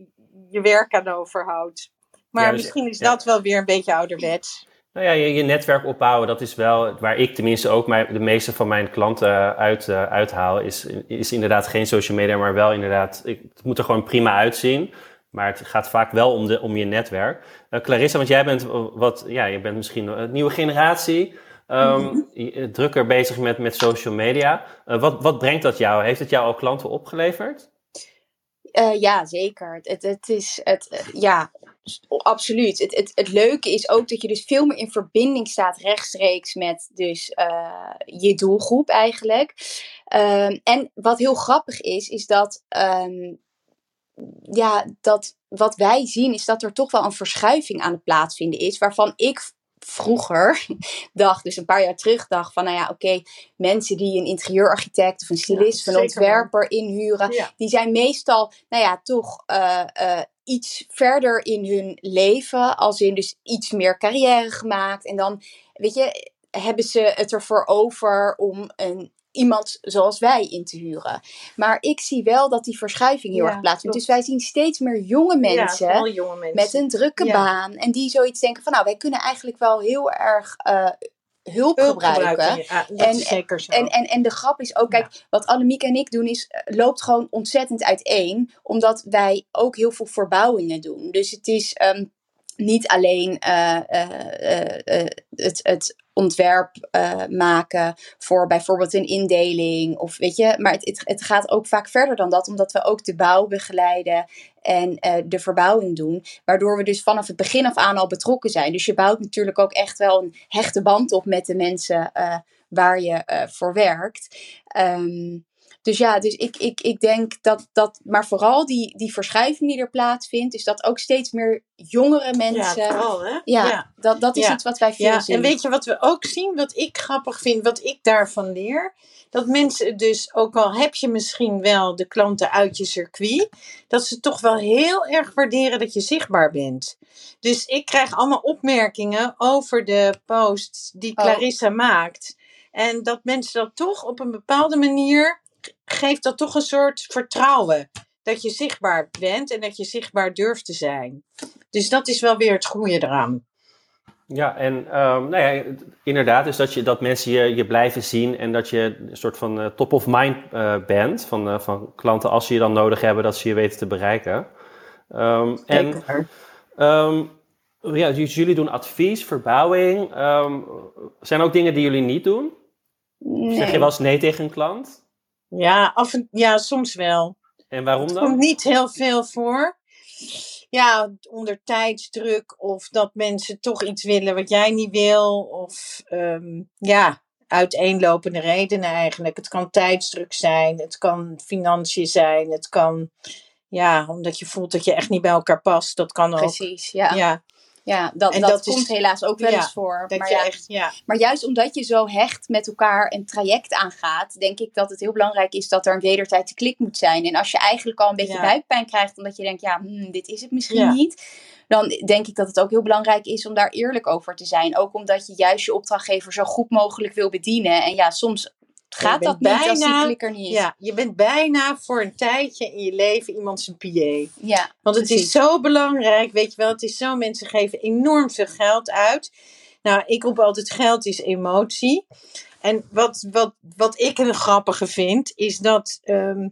je werk aan overhoudt. Maar Ja, dus- misschien is ja. dat wel weer een beetje ouderwets. Nou ja, je, je netwerk opbouwen, dat is wel waar ik tenminste ook mijn, de meeste van mijn klanten uit, eh, uithaal. Is, is inderdaad geen social media, maar wel inderdaad, ik, het moet er gewoon prima uitzien. Maar het gaat vaak wel om, de, om je netwerk. Eh, Clarissa, want jij bent wat, ja, je bent misschien een nieuwe generatie. ehm, je- drukker bezig met, met social media. Eh, wat, wat brengt dat jou? Heeft het jou al klanten opgeleverd? Eh, ja, zeker. Het, het, is, het, eh, ja, absoluut. Het, het, het leuke is ook dat je dus veel meer in verbinding staat rechtstreeks met dus eh, je doelgroep eigenlijk. Ehm, en wat heel grappig is, is dat, ehm, ja, dat wat wij zien is dat er toch wel een verschuiving aan het plaatsvinden is, waarvan ik vroeger dacht, dus een paar jaar terug dacht van, nou ja, oké, mensen die een interieurarchitect of een stylist of een ontwerper inhuren, Ja. die zijn meestal, nou ja, toch eh, eh, iets verder in hun leven. Als in dus iets meer carrière gemaakt. En dan, weet je, hebben ze het ervoor over om een, iemand zoals wij in te huren. Maar ik zie wel dat die verschuiving heel Ja, erg plaatsvindt. Dus wij zien steeds meer jonge mensen Ja, vooral jonge mensen. met een drukke Ja. baan. En die zoiets denken van, nou, wij kunnen eigenlijk wel heel erg eh, hulp, gebruiken. Ja, dat En- is zeker zo. En, en, en de grap is ook, kijk, wat Annemiek en ik doen is, eh, loopt gewoon ontzettend uiteen. Omdat wij ook heel veel verbouwingen doen. Dus het is ehm, niet alleen eh, eh, eh, het, het ontwerp maken voor bijvoorbeeld een indeling. Of weet je, maar het, het, gaat ook vaak verder dan dat. Omdat we ook de bouw begeleiden en de verbouwing doen. Waardoor we dus vanaf het begin af aan al betrokken zijn. Dus je bouwt natuurlijk ook echt wel een hechte band op met de mensen waar je voor werkt. Ehm, dus ja, dus ik, ik, ik denk dat, dat, maar vooral die, die verschuiving die er plaatsvindt, is dat ook steeds meer jongere ja, mensen. Ja, vooral hè. Dat, dat is Ja. iets wat wij veel Ja, zien. en weet je wat we ook zien, wat ik grappig vind, wat ik daarvan leer? Dat mensen dus, ook al heb je misschien wel de klanten uit je circuit, dat ze toch wel heel erg waarderen dat je zichtbaar bent. Dus ik krijg allemaal opmerkingen over de posts die Oh. Clarissa maakt. En dat mensen dat toch op een bepaalde manier, geeft dat toch een soort vertrouwen. Dat je zichtbaar bent en dat je zichtbaar durft te zijn. Dus dat is wel weer het goede eraan. Ja, en ehm, nou ja, inderdaad, dus dat, je, dat mensen je, je blijven zien en dat je een soort van eh, top of mind eh, bent van, eh, van klanten als ze je dan nodig hebben, dat ze je weten te bereiken. Ehm, en ehm, ja, dus jullie doen advies, verbouwing. Zijn er ook dingen die jullie niet doen? Nee. Zeg je wel eens nee tegen een klant? Ja, af en, ja, soms wel. En waarom Het komt dan? niet heel veel voor. Ja, onder tijdsdruk of dat mensen toch iets willen wat jij niet wil. Of ehm, ja, uiteenlopende redenen eigenlijk. Het kan tijdsdruk zijn, het kan financiën zijn, het kan ja, omdat je voelt dat je echt niet bij elkaar past. Dat kan ook. Precies, ja. ja. Ja, dat, dat, dat is- komt helaas ook wel ja, eens voor. maar, ja, echt, ja. maar juist omdat je zo hecht met elkaar een traject aangaat, denk ik dat het heel belangrijk is dat er een wederzijdse klik moet zijn. En als je eigenlijk al een beetje buikpijn krijgt, omdat je denkt, ja, hmm, dit is het misschien niet. Dan denk ik dat het ook heel belangrijk is om daar eerlijk over te zijn. Ook omdat je juist je opdrachtgever zo goed mogelijk wil bedienen. En ja, soms gaat dat bijna- niet ja, je bent bijna voor een tijdje in je leven iemand zijn PA. ja. Want het Precies. is zo belangrijk, weet je wel. Het is zo, mensen geven enorm veel geld uit. Nou, ik roep altijd geld is emotie. En wat, wat, wat ik een grappige vind, is dat ehm,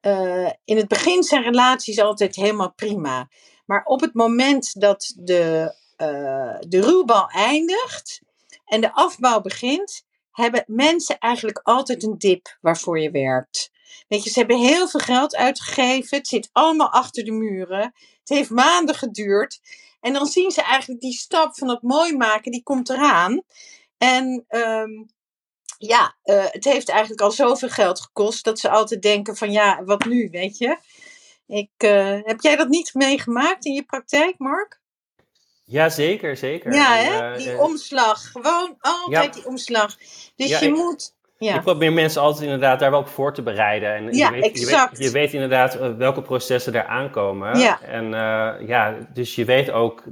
eh, in het begin zijn relaties altijd helemaal prima. Maar op het moment dat de, eh, de ruwbal eindigt en de afbouw begint, hebben mensen eigenlijk altijd een dip waarvoor je werkt. Weet je, ze hebben heel veel geld uitgegeven. Het zit allemaal achter de muren. Het heeft maanden geduurd. En dan zien ze eigenlijk die stap van het mooi maken, die komt eraan. En ehm, ja, eh, het heeft eigenlijk al zoveel geld gekost dat ze altijd denken van ja, wat nu, weet je? Ik, eh, heb jij dat niet meegemaakt in je praktijk, Mark? Ja, zeker, zeker. Ja, hè? eh, die eh, omslag. Gewoon altijd Ja. die omslag. Dus Ja, je ik- moet. Ja. Ik probeer mensen altijd inderdaad daar wel op voor te bereiden. En Ja, je, weet, je, exact. weet, je weet inderdaad eh, welke processen er aankomen. Ja. En ja, dus je weet ook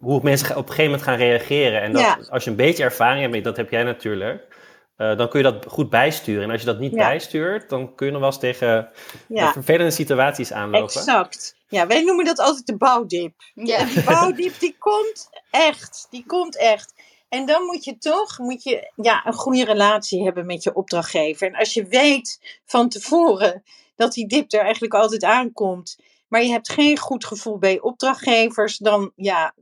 hoe mensen op een gegeven moment gaan reageren. En dat, als je een beetje ervaring hebt, dat heb jij natuurlijk, eh, dan kun je dat goed bijsturen. En als je dat niet Ja. bijstuurt, dan kun je nog wel eens tegen ja, vervelende situaties aanlopen. exact. Ja, wij noemen dat altijd de bouwdip. Ja. Die bouwdip die komt echt. Die komt echt. En dan moet je toch moet je, ja, een goede relatie hebben met je opdrachtgever. En als je weet van tevoren dat die dip er eigenlijk altijd aankomt, maar je hebt geen goed gevoel bij opdrachtgevers, dan, ja,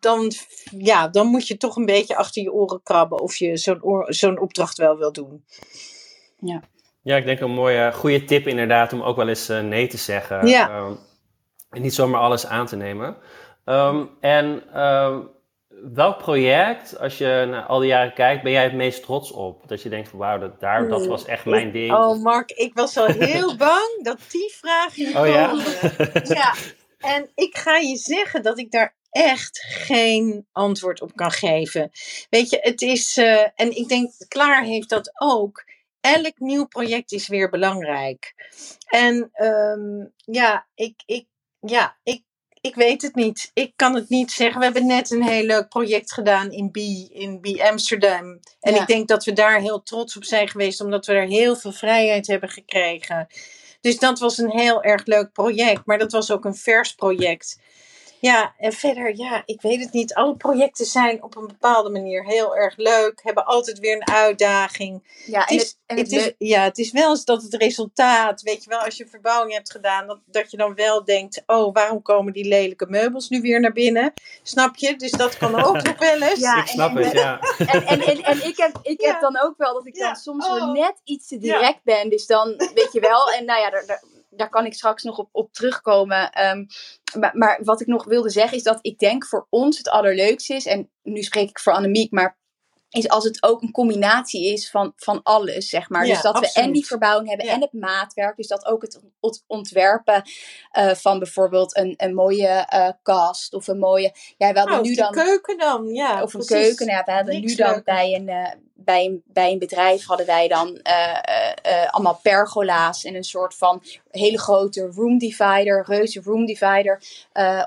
dan, ja, dan moet je toch een beetje achter je oren krabben of je zo'n oor- zo'n opdracht wel wil doen. Ja, ik denk een mooie, goede tip inderdaad om ook wel eens eh, nee te zeggen. Ja. Ehm, en niet zomaar alles aan te nemen. Ehm, en ehm, welk project, als je naar al die jaren kijkt, ben jij het meest trots op? Dat je denkt van wauw, dat, daar, dat was echt mijn ding. Oh, Mark, ik was al heel bang dat die vraag ging Oh ja? komen. Ja, en ik ga je zeggen dat ik daar echt geen antwoord op kan geven. Weet je, het is, eh, en ik denk, Klaar heeft dat ook. Elk nieuw project is weer belangrijk. En ehm, ja, ik, ik, ja ik, ik weet het niet. Ik kan het niet zeggen. We hebben net een heel leuk project gedaan in B, in B Amsterdam. En Ja. ik denk dat we daar heel trots op zijn geweest, omdat we er heel veel vrijheid hebben gekregen. Dus dat was een heel erg leuk project. Maar dat was ook een vers project. Ja, en verder, ja, ik weet het niet. Alle projecten zijn op een bepaalde manier heel erg leuk. Hebben altijd weer een uitdaging. Ja, Het en is, het, en het het is, ja, het is wel eens dat het resultaat, weet je wel, als je een verbouwing hebt gedaan, dat, dat je dan wel denkt, oh, waarom komen die lelijke meubels nu weer naar binnen? Snap je? Dus dat kan ook nog wel eens. Ja, ik snap en- het, ja. En, en, en, en ik, heb, ik Ja. heb dan ook wel dat ik dan soms Oh. weer net iets te direct ben. Dus dan, weet je wel, en nou ja, daar, daar, kan ik straks nog op, op terugkomen. Ehm, maar, maar wat ik nog wilde zeggen is dat ik denk voor ons het allerleukste is, en nu spreek ik voor Annemiek, maar is als het ook een combinatie is van, van alles, zeg maar. Ja, dus dat we en die verbouwing hebben Ja. en het maatwerk. Dus dat ook het ont- ontwerpen eh, van bijvoorbeeld een, een mooie eh, kast of een mooie... Ja, we hadden Nou, nu dan... keuken dan, ja. Of een keuken. Ja, we hadden nu dan bij een, eh, bij, een, bij een bedrijf hadden wij dan eh, eh, eh, allemaal pergola's en een soort van hele grote room divider, reuze room divider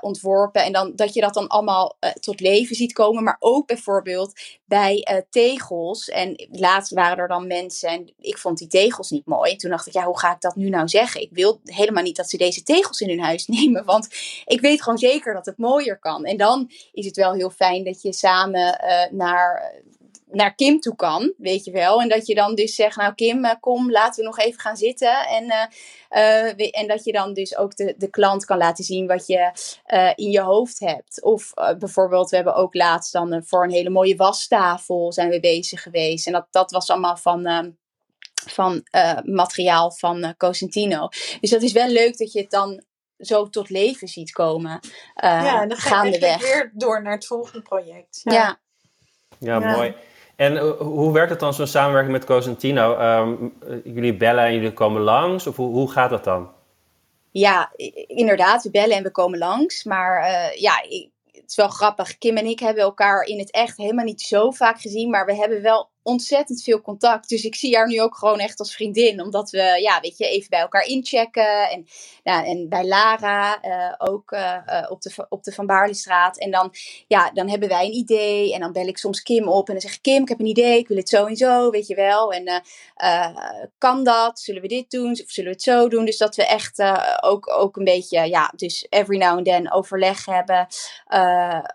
ontworpen. En dan, dat je dat dan allemaal tot leven ziet komen. Maar ook bijvoorbeeld bij tegels. En laatst waren er dan mensen en ik vond die tegels niet mooi. Toen dacht ik, ja, hoe ga ik dat nu nou zeggen? Ik wil helemaal niet dat ze deze tegels in hun huis nemen. Want ik weet gewoon zeker dat het mooier kan. En dan is het wel heel fijn dat je samen naar, naar Kim toe kan, weet je wel. En dat je dan dus zegt, nou Kim, eh, kom, laten we nog even gaan zitten. En, eh, eh, we- en dat je dan dus ook de, de klant kan laten zien wat je eh, in je hoofd hebt. Of bijvoorbeeld, we hebben ook laatst dan voor een hele mooie wastafel zijn we bezig geweest. En dat, dat was allemaal van... ehm, van eh, materiaal van eh, Cosentino. Dus dat is wel leuk dat je het dan zo tot leven ziet komen. eh Ja, en dan ga je weer door naar het volgende project. Ja. Ja, Ja. mooi. En eh, hoe werkt het dan zo'n samenwerking met Cosentino? Ehm, eh, jullie bellen en jullie komen langs? Of hoe, gaat dat dan? Ja, inderdaad, we bellen en we komen langs. Maar eh, ja, het is wel grappig. Kim en ik hebben elkaar in het echt helemaal niet zo vaak gezien. Maar we hebben wel ontzettend veel contact. Dus ik zie haar nu ook gewoon echt als vriendin. Omdat we, ja, weet je, even bij elkaar inchecken. En, en bij Lara eh, ook eh, eh, op, de, op de Van Baarlestraat. En dan, ja, dan hebben wij een idee. En dan bel ik soms Kim op. En dan zeg ik, Kim, ik heb een idee. Ik wil het zo en zo, weet je wel. En kan dat? Zullen we dit doen? Of zullen we het zo doen? Dus dat we echt ook, ook een beetje, ja, dus every now and then overleg hebben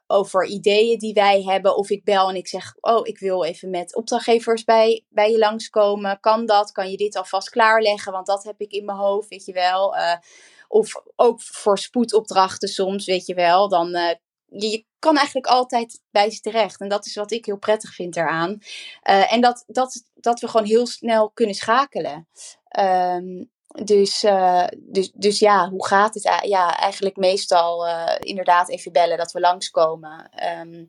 over ideeën die wij hebben. Of ik bel en ik zeg, oh, ik wil even met opdrachtgevers bij, bij je langskomen. Kan dat? Kan je dit alvast klaarleggen? Want dat heb ik in mijn hoofd, weet je wel. Eh, of ook voor spoedopdrachten soms, weet je wel. Dan, eh, je, kan eigenlijk altijd bij ze terecht. En dat is wat ik heel prettig vind eraan. Eh, en dat, dat, dat we gewoon heel snel kunnen schakelen. Ehm, dus, dus, dus ja, hoe gaat het? Ja, eigenlijk meestal inderdaad even bellen dat we langskomen. Ehm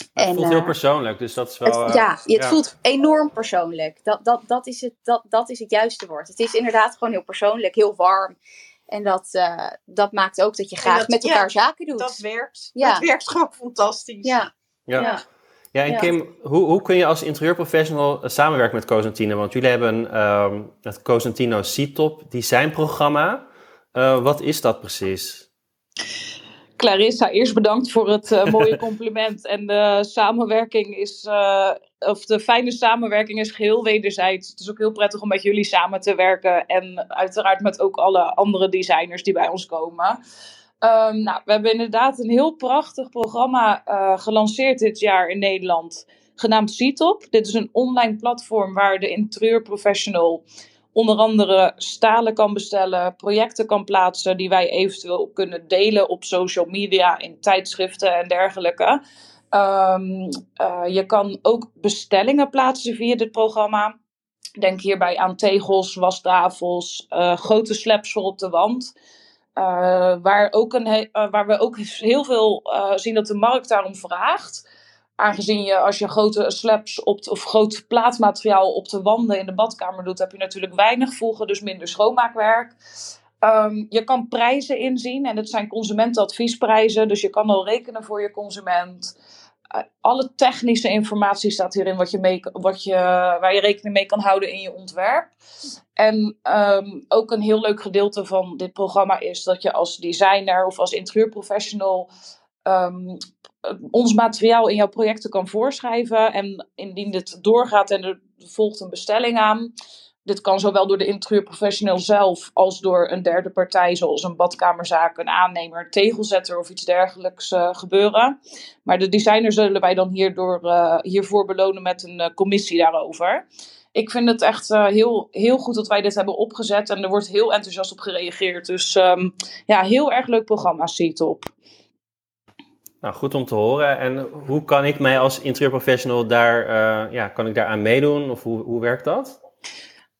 Het en, voelt heel eh, persoonlijk, dus dat is wel... het, eh, ja, het voelt enorm persoonlijk. Dat, dat, dat, is het, dat, dat is het juiste woord. Het is inderdaad gewoon heel persoonlijk, heel warm. En dat, eh, dat maakt ook dat je graag dat- met ja, elkaar zaken doet. Dat werkt. Ja. Dat werkt gewoon fantastisch. ja, Ja. ja. Ja, en Ja. Kim, hoe, hoe kun je als interieurprofessional eh, samenwerken met Cosentino? Want jullie hebben ehm, het Cosentino C-Top designprogramma. Eh wat is dat precies? Clarissa, eerst bedankt voor het eh, mooie compliment. En de samenwerking is, eh, of de fijne samenwerking is geheel wederzijds. Het is ook heel prettig om met jullie samen te werken. En uiteraard met ook alle andere designers die bij ons komen. Ehm, nou, we hebben inderdaad een heel prachtig programma eh, gelanceerd dit jaar in Nederland. Genaamd C-Top. Dit is een online platform waar de interieurprofessional onder andere stalen kan bestellen, projecten kan plaatsen die wij eventueel kunnen delen op social media, in tijdschriften en dergelijke. Ehm, eh, je kan ook bestellingen plaatsen via dit programma. Denk hierbij aan tegels, wastafels, eh, grote slaps voor op de wand. Eh, waar, ook een waar we ook heel veel zien dat de markt daarom vraagt. Aangezien je als je grote slabs op of groot plaatmateriaal op de wanden in de badkamer doet, heb je natuurlijk weinig voegen, dus minder schoonmaakwerk. Ehm, je kan prijzen inzien en het zijn consumentenadviesprijzen, dus je kan al rekenen voor je consument. Eh, alle technische informatie staat hierin wat je mee, wat je, waar je rekening mee kan houden in je ontwerp. En ehm, ook een heel leuk gedeelte van dit programma is dat je als designer of als interieurprofessional ehm, ons materiaal in jouw projecten kan voorschrijven. En indien dit doorgaat en er volgt een bestelling aan. Dit kan zowel door de interieurprofessional zelf als door een derde partij, zoals een badkamerzaak, een aannemer, tegelzetter of iets dergelijks eh, gebeuren. Maar de designer zullen wij dan hierdoor, eh, hiervoor belonen met een eh, commissie daarover. Ik vind het echt eh, heel, heel goed dat wij dit hebben opgezet en er wordt heel enthousiast op gereageerd. Dus ehm, ja, heel erg leuk programma, C-Top. Nou, goed om te horen. En hoe kan ik mij als interieurprofessional daar, eh, ja, kan ik daar aan meedoen? Of hoe, hoe werkt dat?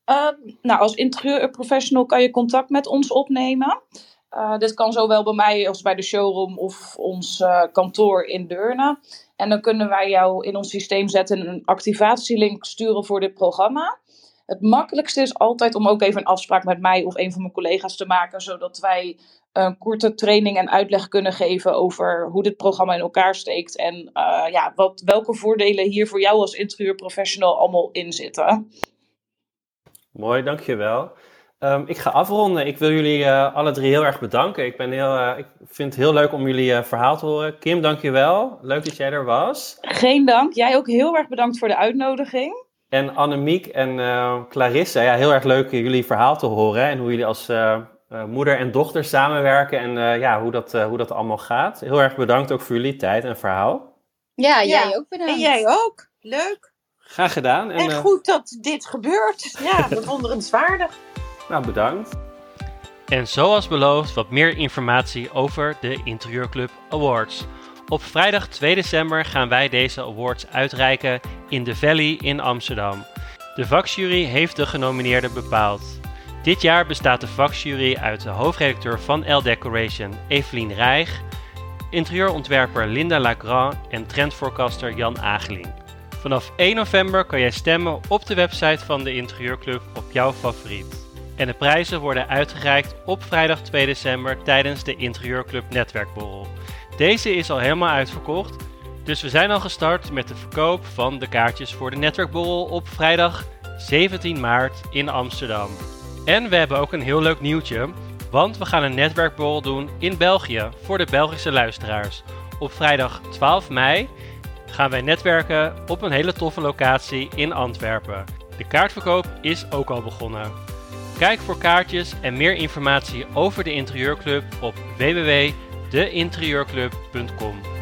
Ehm, nou, als interieurprofessional kan je contact met ons opnemen. Eh, dit kan zowel bij mij als bij de showroom of ons eh, kantoor in Deurne. En dan kunnen wij jou in ons systeem zetten en een activatielink sturen voor dit programma. Het makkelijkste is altijd om ook even een afspraak met mij of een van mijn collega's te maken, zodat wij een korte training en uitleg kunnen geven over hoe dit programma in elkaar steekt en eh, ja, wat, welke voordelen hier voor jou als interieurprofessional allemaal in zitten. Mooi, dankjewel. Ehm ik ga afronden. Ik wil jullie eh, alle drie heel erg bedanken. Ik, ben heel, eh, ik vind het heel leuk om jullie verhaal te horen. Kim, dankjewel. Leuk dat jij er was. Geen dank. Jij ook heel erg bedankt voor de uitnodiging. En Annemiek en Clarissa, ja, heel erg leuk jullie verhaal te horen. En hoe jullie als eh, moeder en dochter samenwerken en eh, ja, hoe, dat, eh, hoe dat allemaal gaat. Heel erg bedankt ook voor jullie tijd en verhaal. Ja, Ja. jij ook bedankt. En jij ook. Leuk. Graag gedaan. En, En goed dat dit gebeurt. Ja, bewonderenswaardig. nou, bedankt. En zoals beloofd wat meer informatie over de Interieurclub Awards. Op vrijdag 2 december gaan wij deze awards uitreiken in de Valley in Amsterdam. De vakjury heeft de genomineerden bepaald. Dit jaar bestaat de vakjury uit de hoofdredacteur van L Decoration, Evelien Rijg, interieurontwerper Linda Lagrand en trendvoorkaster Jan Ageling. Vanaf 1 november kan jij stemmen op de website van de Interieurclub op jouw favoriet. En de prijzen worden uitgereikt op vrijdag 2 december tijdens de Interieurclub Netwerkborrel. Deze is al helemaal uitverkocht, dus we zijn al gestart met de verkoop van de kaartjes voor de Netwerkborrel op vrijdag 17 maart in Amsterdam. En we hebben ook een heel leuk nieuwtje, want we gaan een netwerkborrel doen in België voor de Belgische luisteraars. Op vrijdag 12 mei gaan wij netwerken op een hele toffe locatie in Antwerpen. De kaartverkoop is ook al begonnen. Kijk voor kaartjes en meer informatie over de Interieurclub op www.deinterieurclub.com.